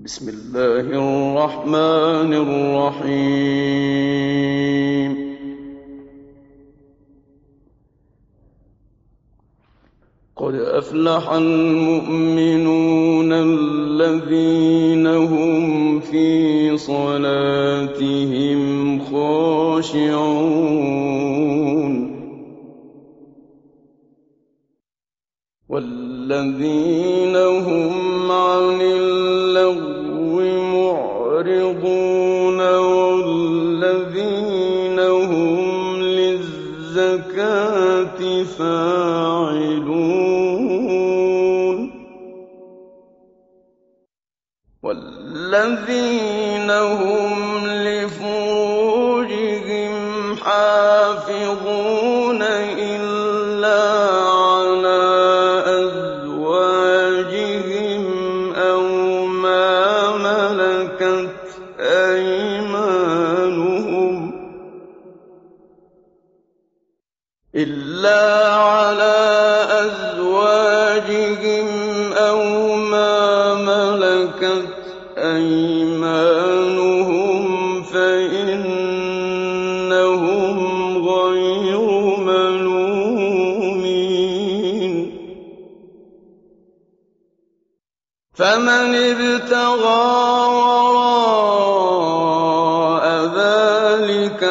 بسم الله الرحمن الرحيم. قد أفلح المؤمنون الذين هم في صلاتهم خاشعون. والذين فاعلون والذي ذلك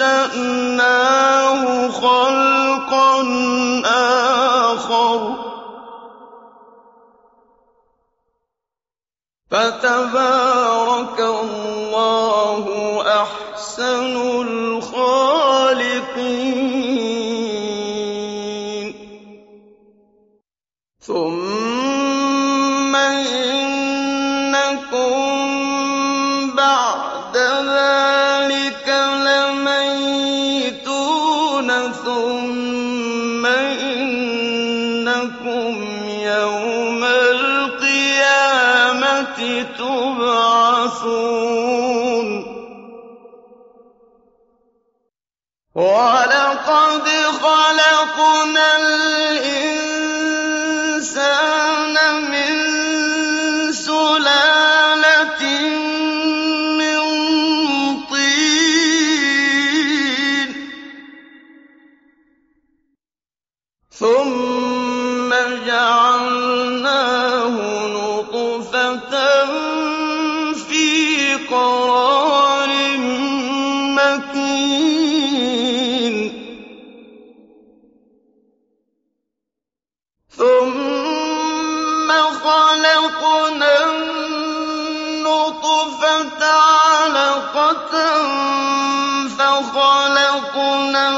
أنشأناه خلقا آخر فتبارك الله أحسن الخالقين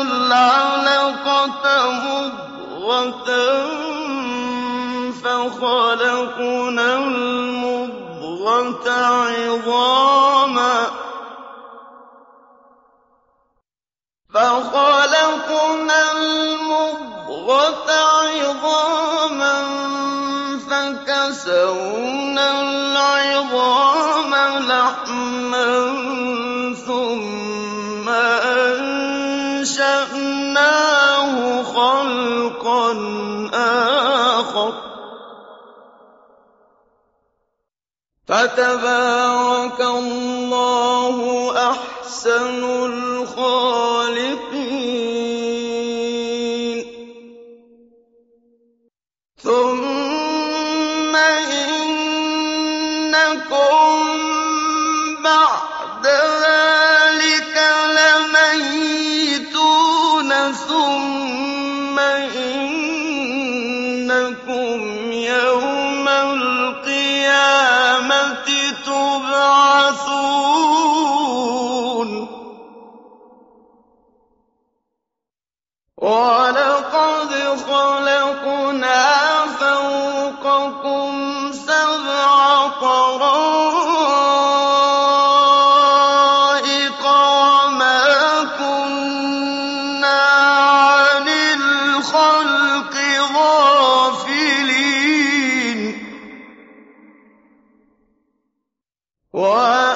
الْعَلَقَةَ مُضْغَةً فَخَلَقْنَا الْمُضْغَةَ عِظَامًا فَتَبَارَكَ اللَّهُ أَحْسَنُ الخالق. What?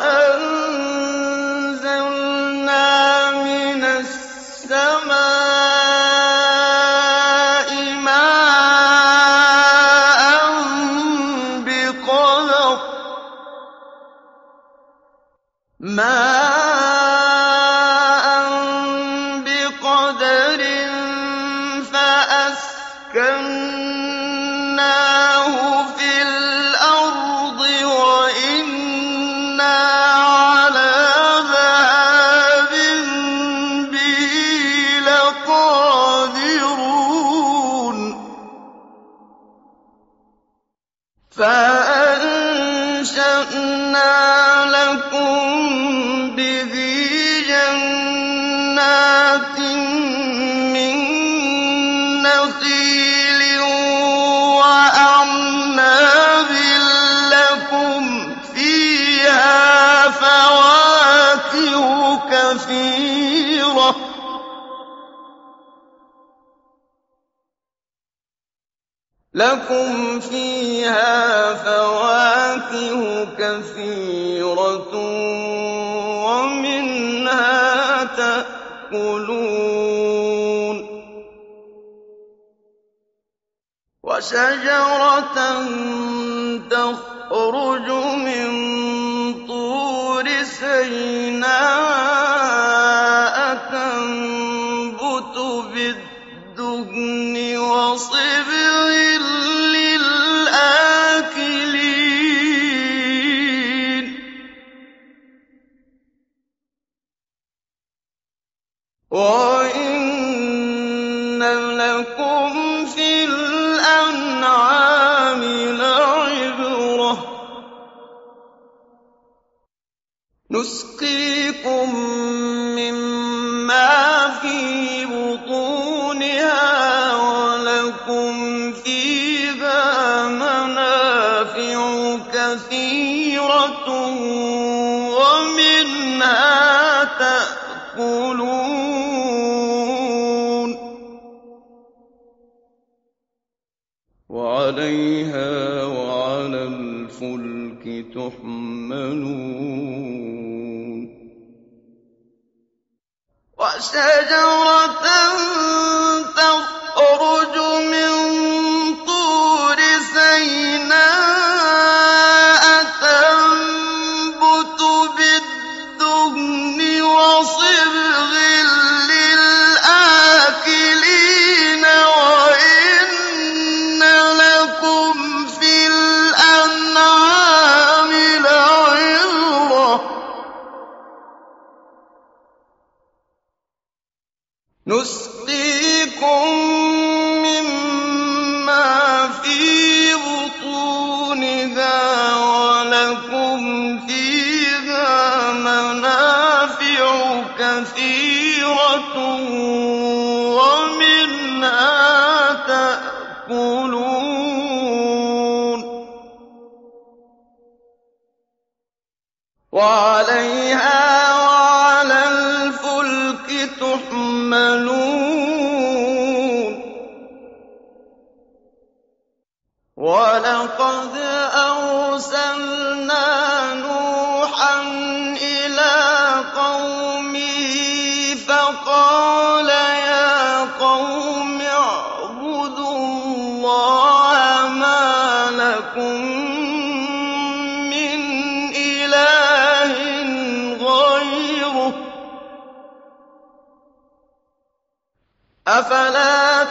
لكم فيها فواكه كثيرة ومنها تأكلون وشجرة تخرج من طور سيناء تنبت بالدهن وصبر يحملون.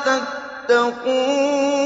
تتقون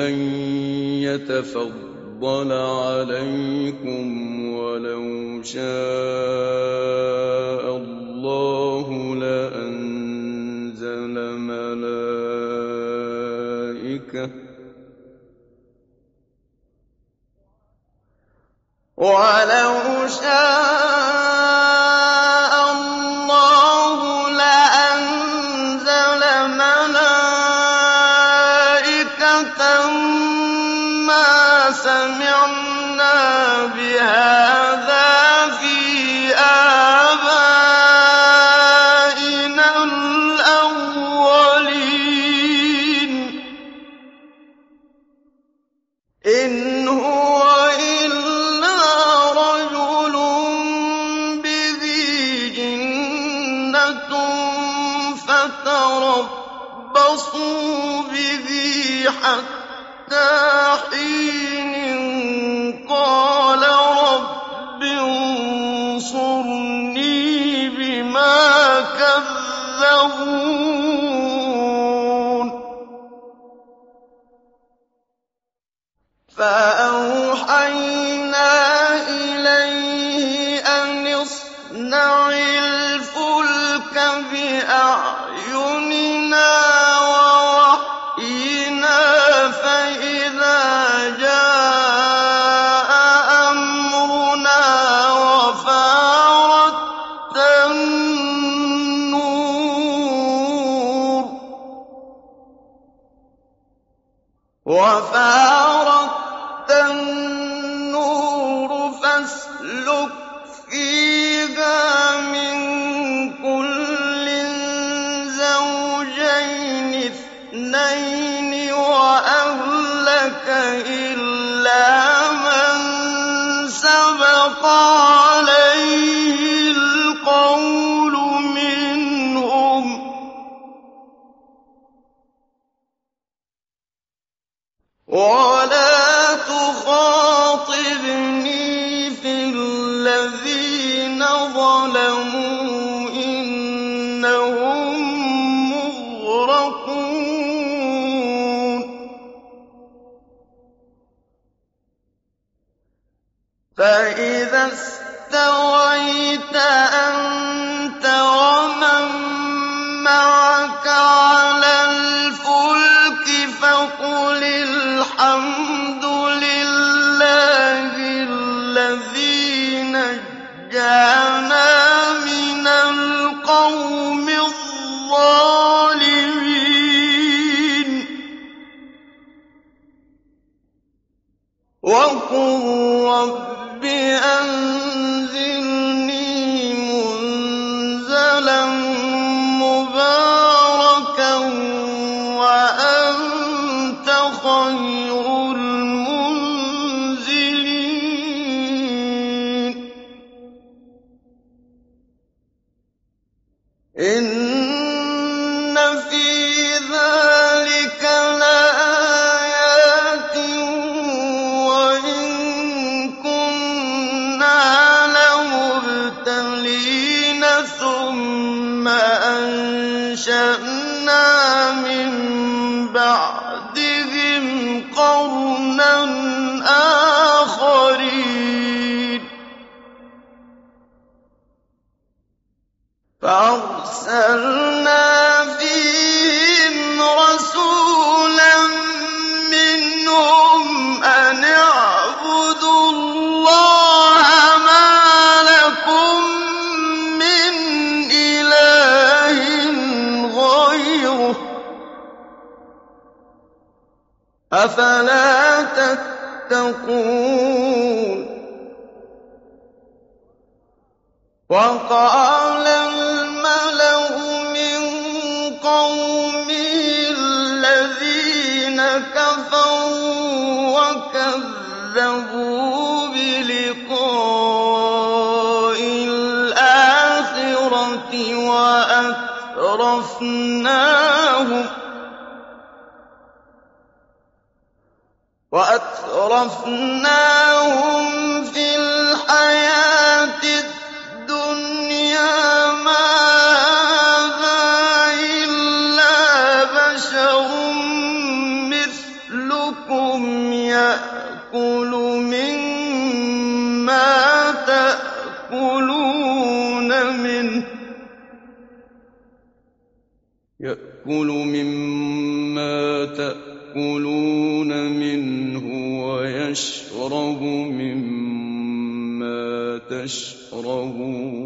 أن يتفضل عليكم ولو شاء الله لأنزل ملائكة ولو شاء وفاق خَيْرٌ أرسلنا فيهم رسولا منهم أن اعبدوا الله ما لكم من إله غيره. أفلا تتقون؟ وقال كَذَّبُوا بِلِقَاءِ الْآخِرَةِ وَأَتْرَفْنَاهُمْ تشربون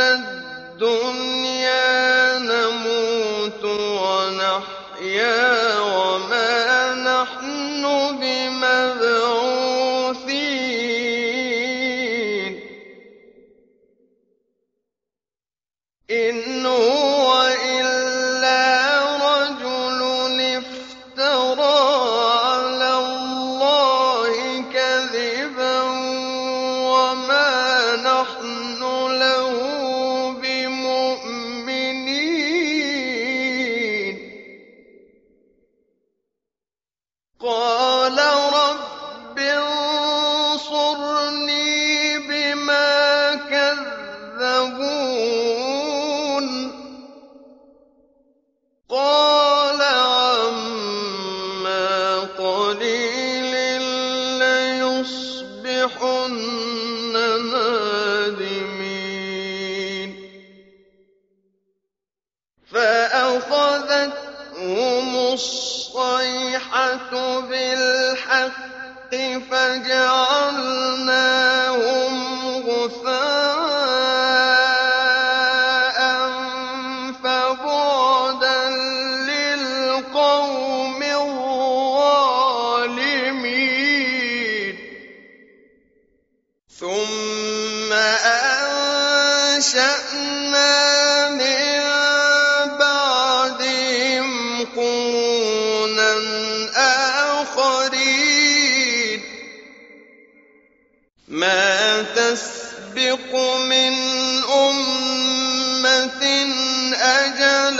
الدنيا من أمة أجل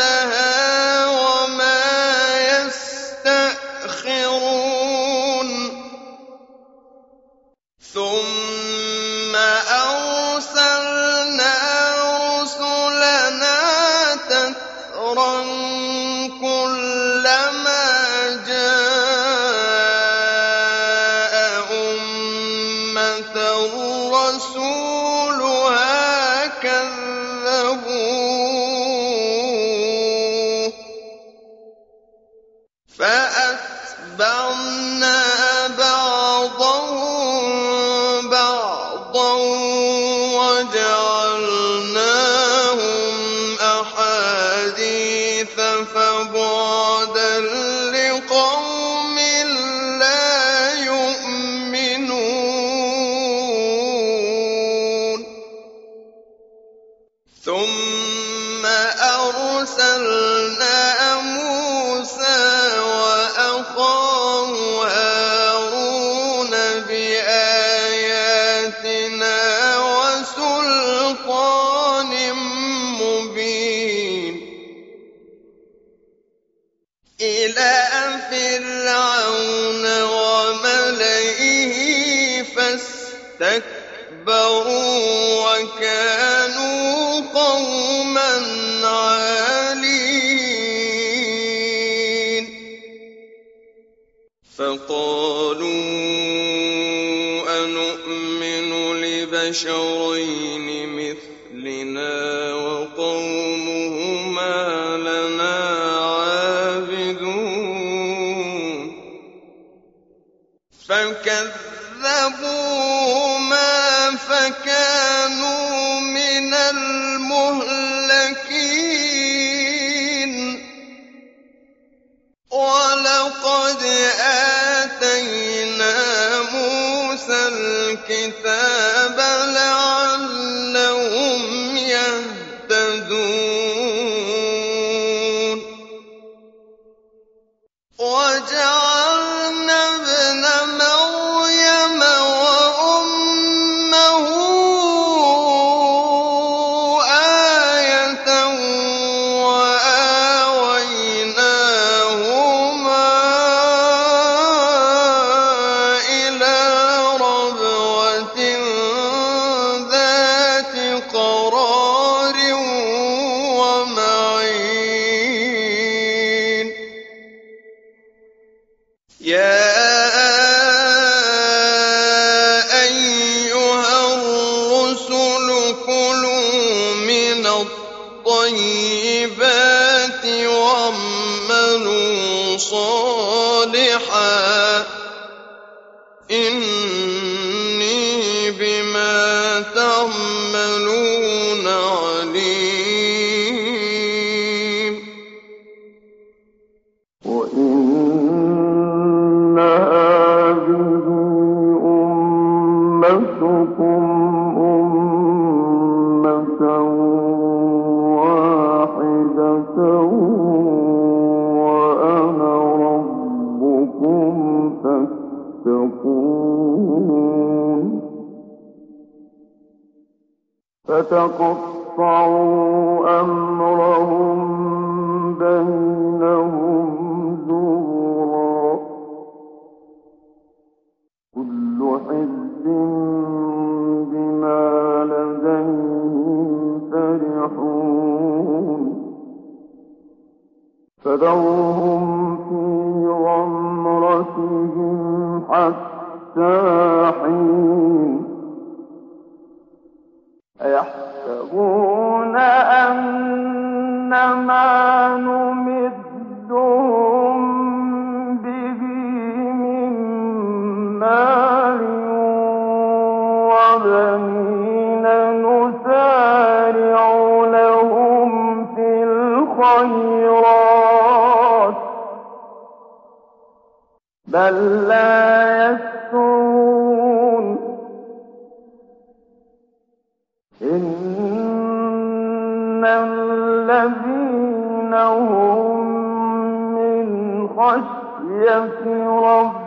اسْتَكْبَرُوا وَكَانُوا الطيبات واعملوا صالحا الخيرات بل لا يسترون إن الذين هم من خشية ربهم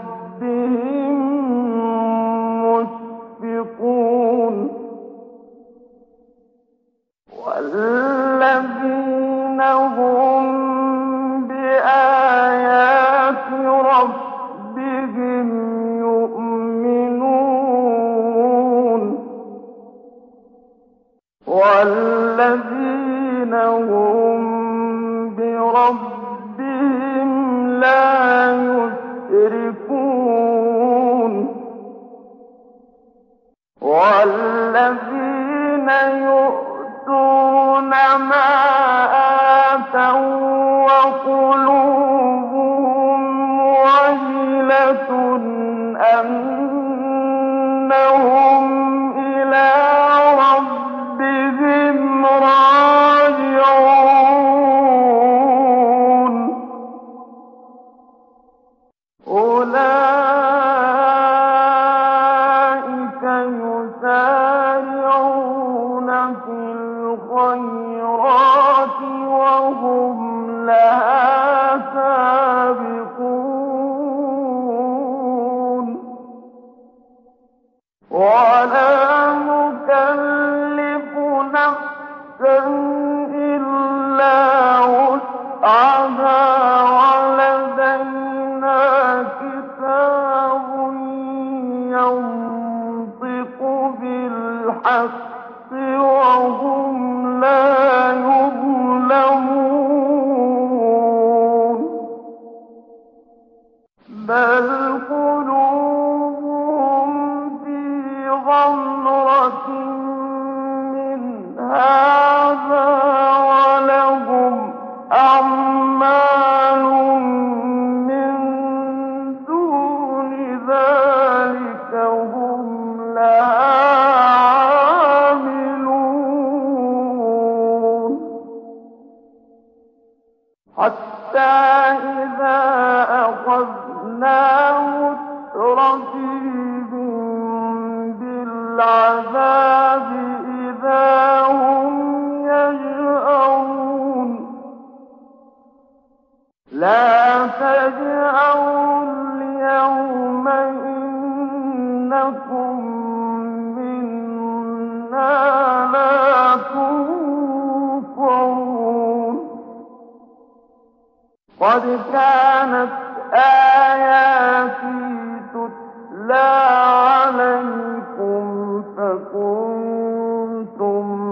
Oh,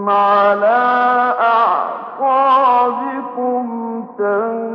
على أعقابكم تنكصون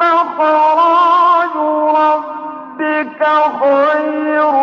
فخراج ربك خير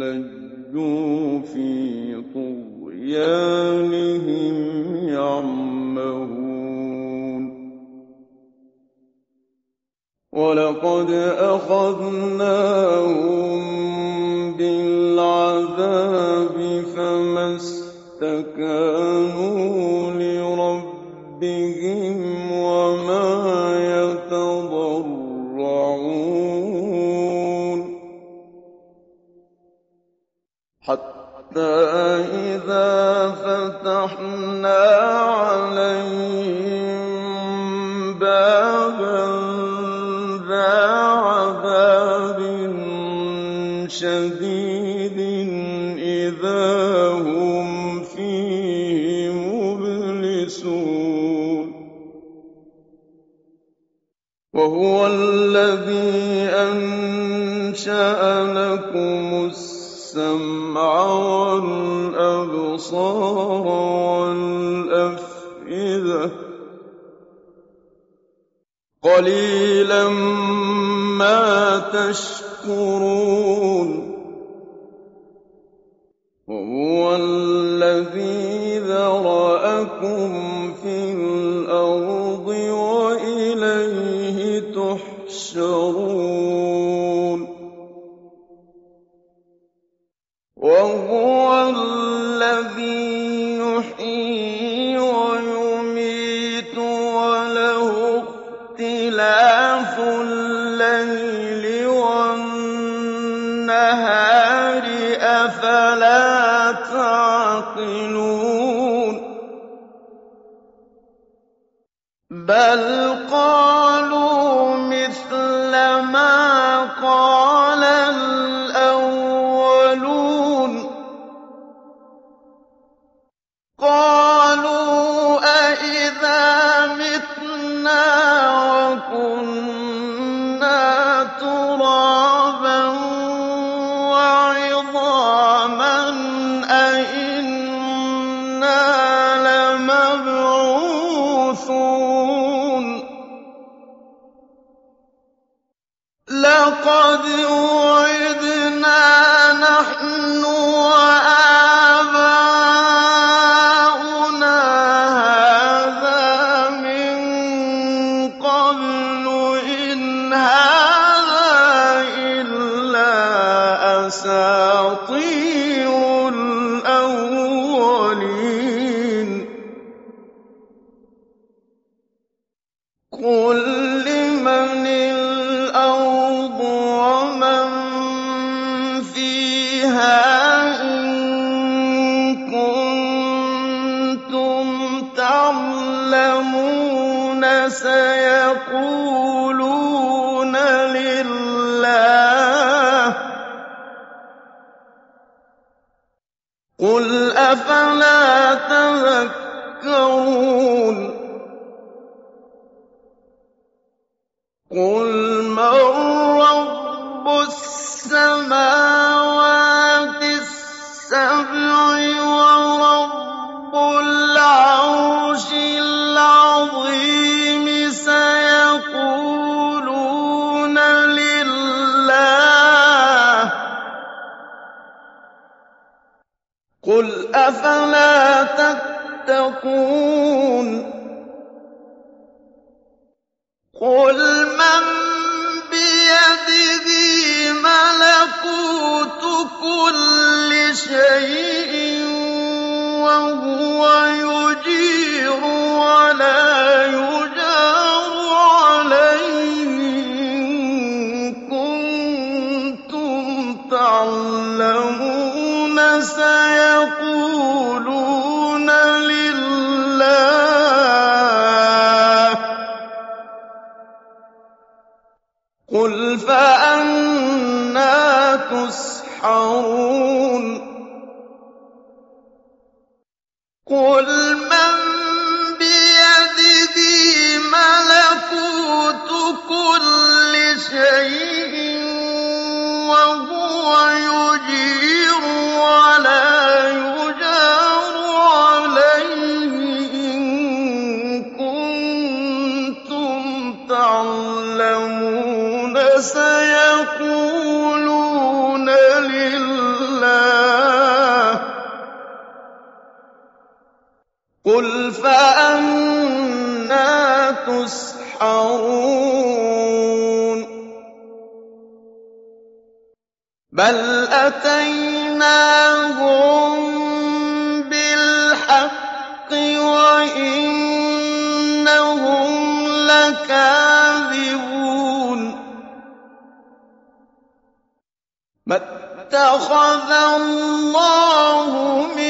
لجوا في طغيانهم يعمهون ولقد أخذناهم بالعذاب فما استكانوا الصالحين يحيي ويميت وله اختلاف الليل والنهار أفلا تعقلون؟ بل قل فأنا تسحرون بل أتيناهم بالحق وإنهم لكاذبون ما اتخذ الله من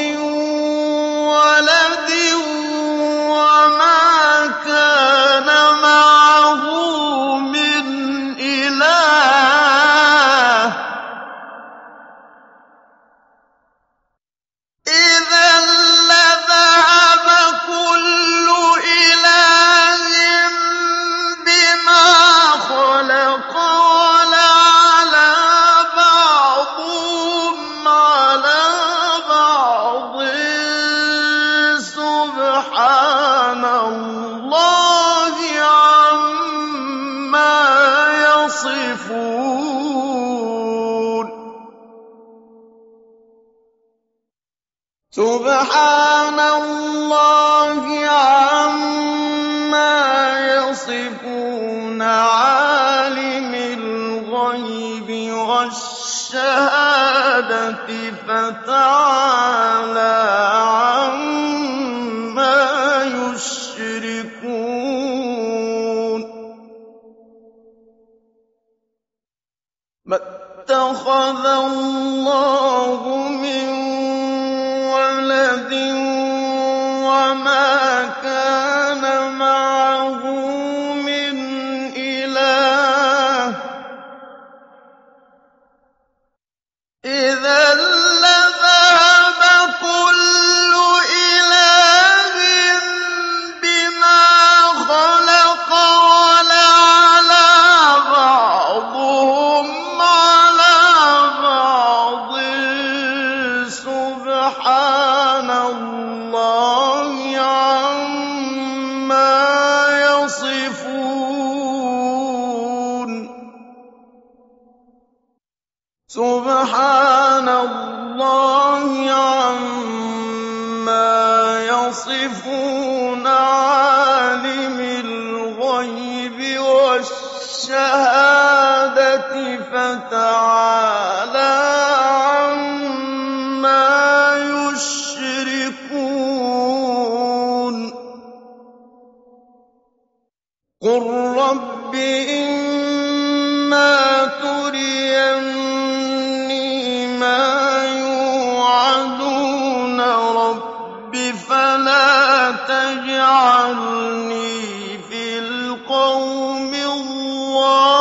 الشهادة فتعالى عما يشركون. ما اتخذ الله من إِمَّا تُرِيَنِّي مَا يُوعَدُونَ فَلَا تَجْعَلْنِي فِي الْقَوْمِ الظَّالِمِينَ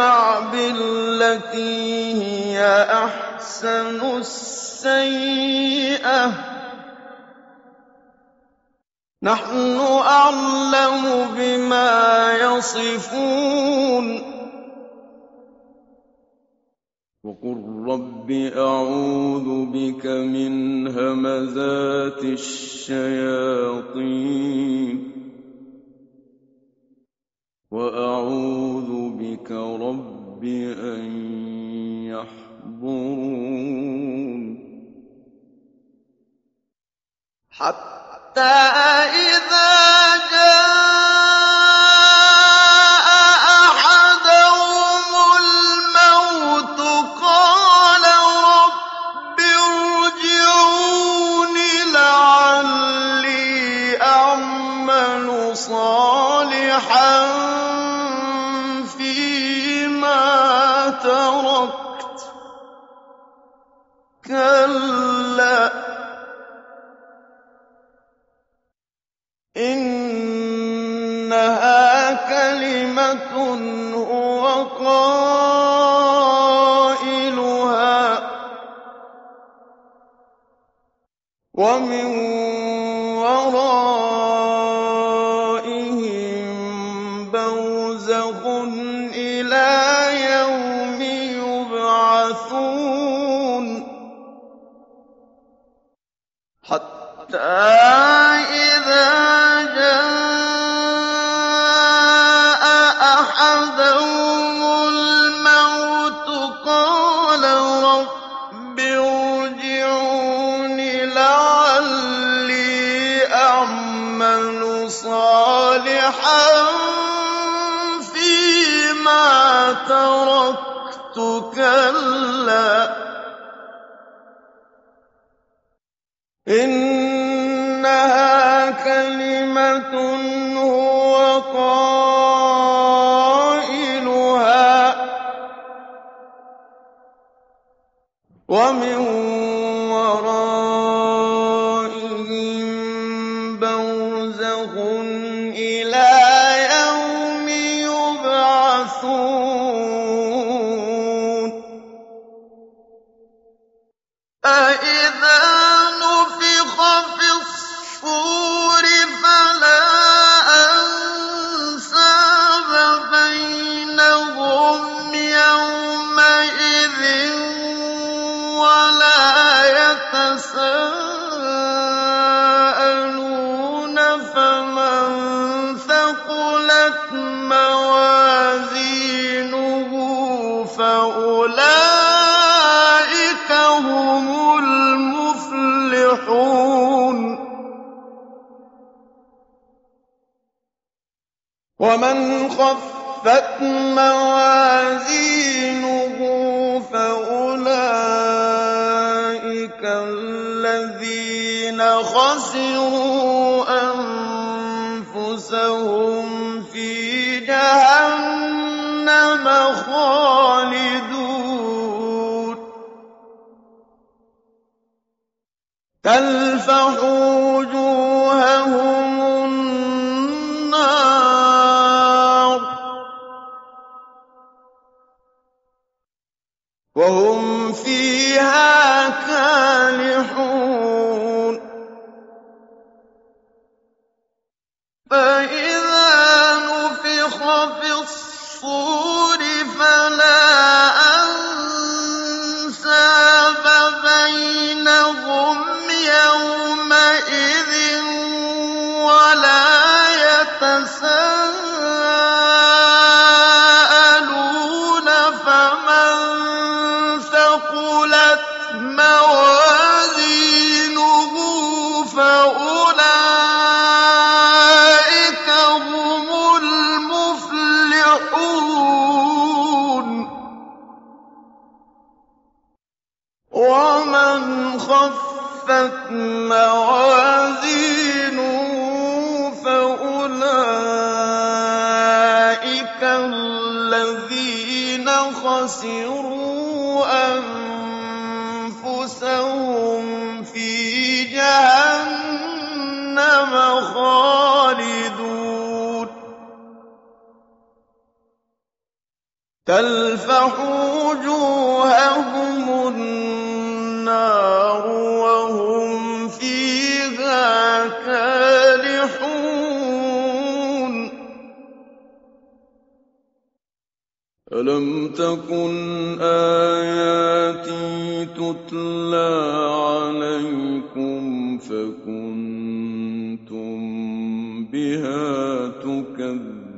ادْفَعْ بِالَّتِي هِيَ أَحْسَنُ السَّيِّئَةَ. نَحْنُ أَعْلَمُ بِمَا يَصِفُونَ. وقل رب أعوذ بك من همزات الشياطين. وأعوذ بك رب أن يحضرون. حتى إذا جاء تركت. كلا. إنها كلمة هو قائلها. ومن سَاءَ فَإِن بَصِيرٌ تكن آياتي تتلى عليكم فكنتم بها تكذبون.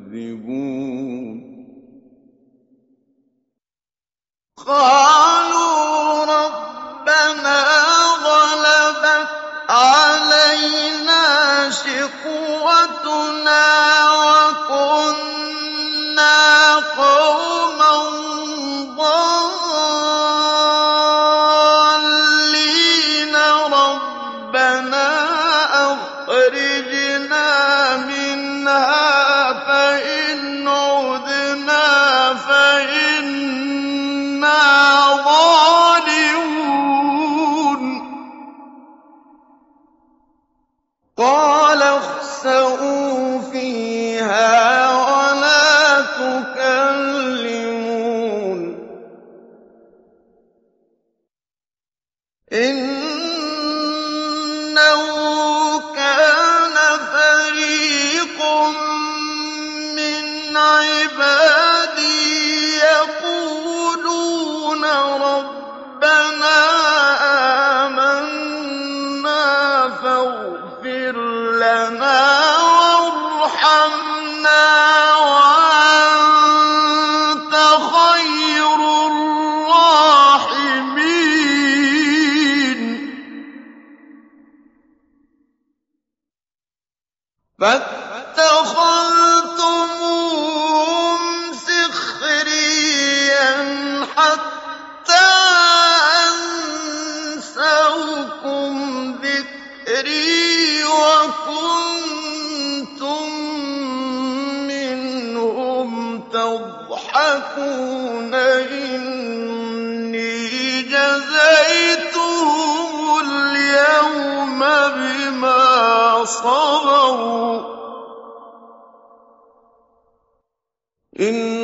إن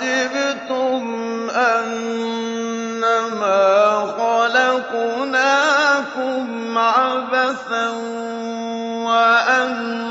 أَفَحَسِبْتُمْ أَنَّمَا خَلَقْنَاكُمْ عَبَثًا وَأَنَّكُمْ